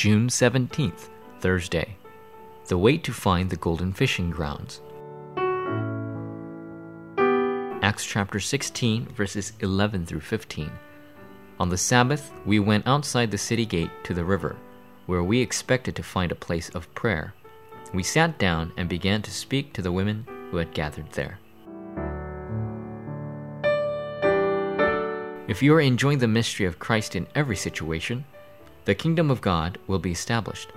June 17th, Thursday. The way to find the golden fishing grounds. Acts chapter 16, verses 11 through 15. On the Sabbath, we went outside the city gate to the river, where we expected to find a place of prayer. We sat down and began to speak to the women who had gathered there. If you are enjoying the mystery of Christ in every situation, the kingdom of God will be established.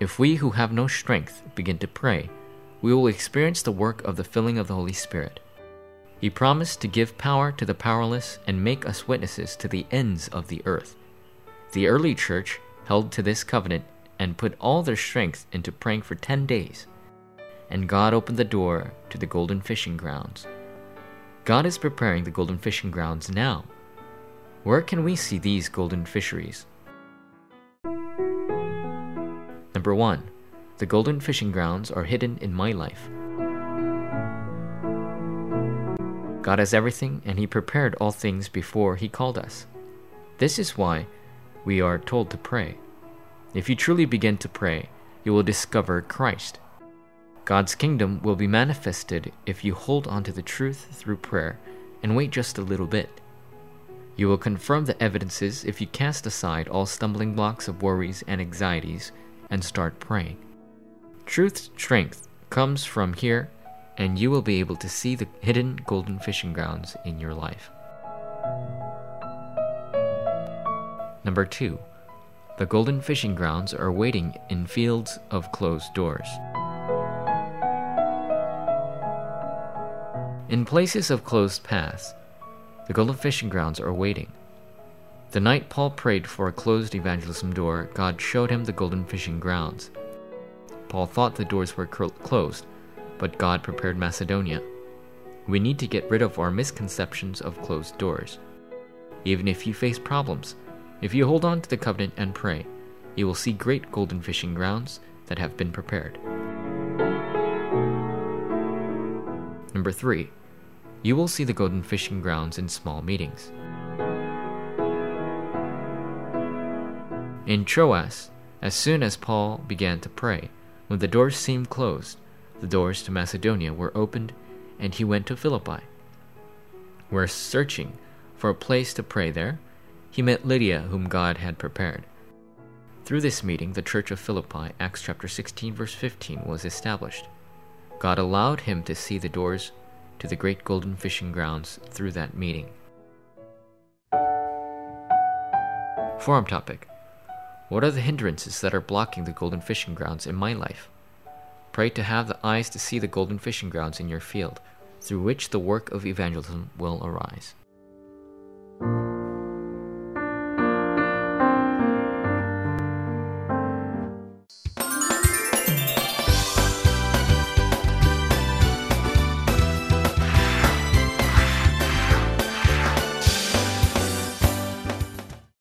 If we who have no strength begin to pray, we will experience the work of the filling of the Holy Spirit. He promised to give power to the powerless and make us witnesses to the ends of the earth. The early church held to this covenant and put all their strength into praying for 10 days. And God opened the door to the golden fishing grounds. God is preparing the golden fishing grounds now. Where can we see these golden fisheries? Number 1. The golden fishing grounds are hidden in my life. God has everything, and He prepared all things before He called us. This is why we are told to pray. If you truly begin to pray, you will discover Christ. God's kingdom will be manifested if you hold on to the truth through prayer and wait just a little bit. You will confirm the evidences if you cast aside all stumbling blocks of worries and anxieties and start praying. Truth's strength comes from here, and you will be able to see the hidden golden fishing grounds in your life. Number two, the golden fishing grounds are waiting in fields of closed doors. In places of closed paths, the golden fishing grounds are waiting. The night Paul prayed for a closed evangelism door, God showed him the golden fishing grounds. Paul thought the doors were closed, but God prepared Macedonia. We need to get rid of our misconceptions of closed doors. Even if you face problems, if you hold on to the covenant and pray, you will see great golden fishing grounds that have been prepared. Number 3. You will see the golden fishing grounds in small meetings. In Troas, as soon as Paul began to pray, when the doors seemed closed, the doors to Macedonia were opened, and he went to Philippi. Where searching for a place to pray there, he met Lydia, whom God had prepared. Through this meeting, the church of Philippi, Acts chapter 16, verse 15, was established. God allowed him to see the doors to the great golden fishing grounds through that meeting. Forum topic what are the hindrances that are blocking the golden fishing grounds in my life? Pray to have the eyes to see the golden fishing grounds in your field, through which the work of evangelism will arise.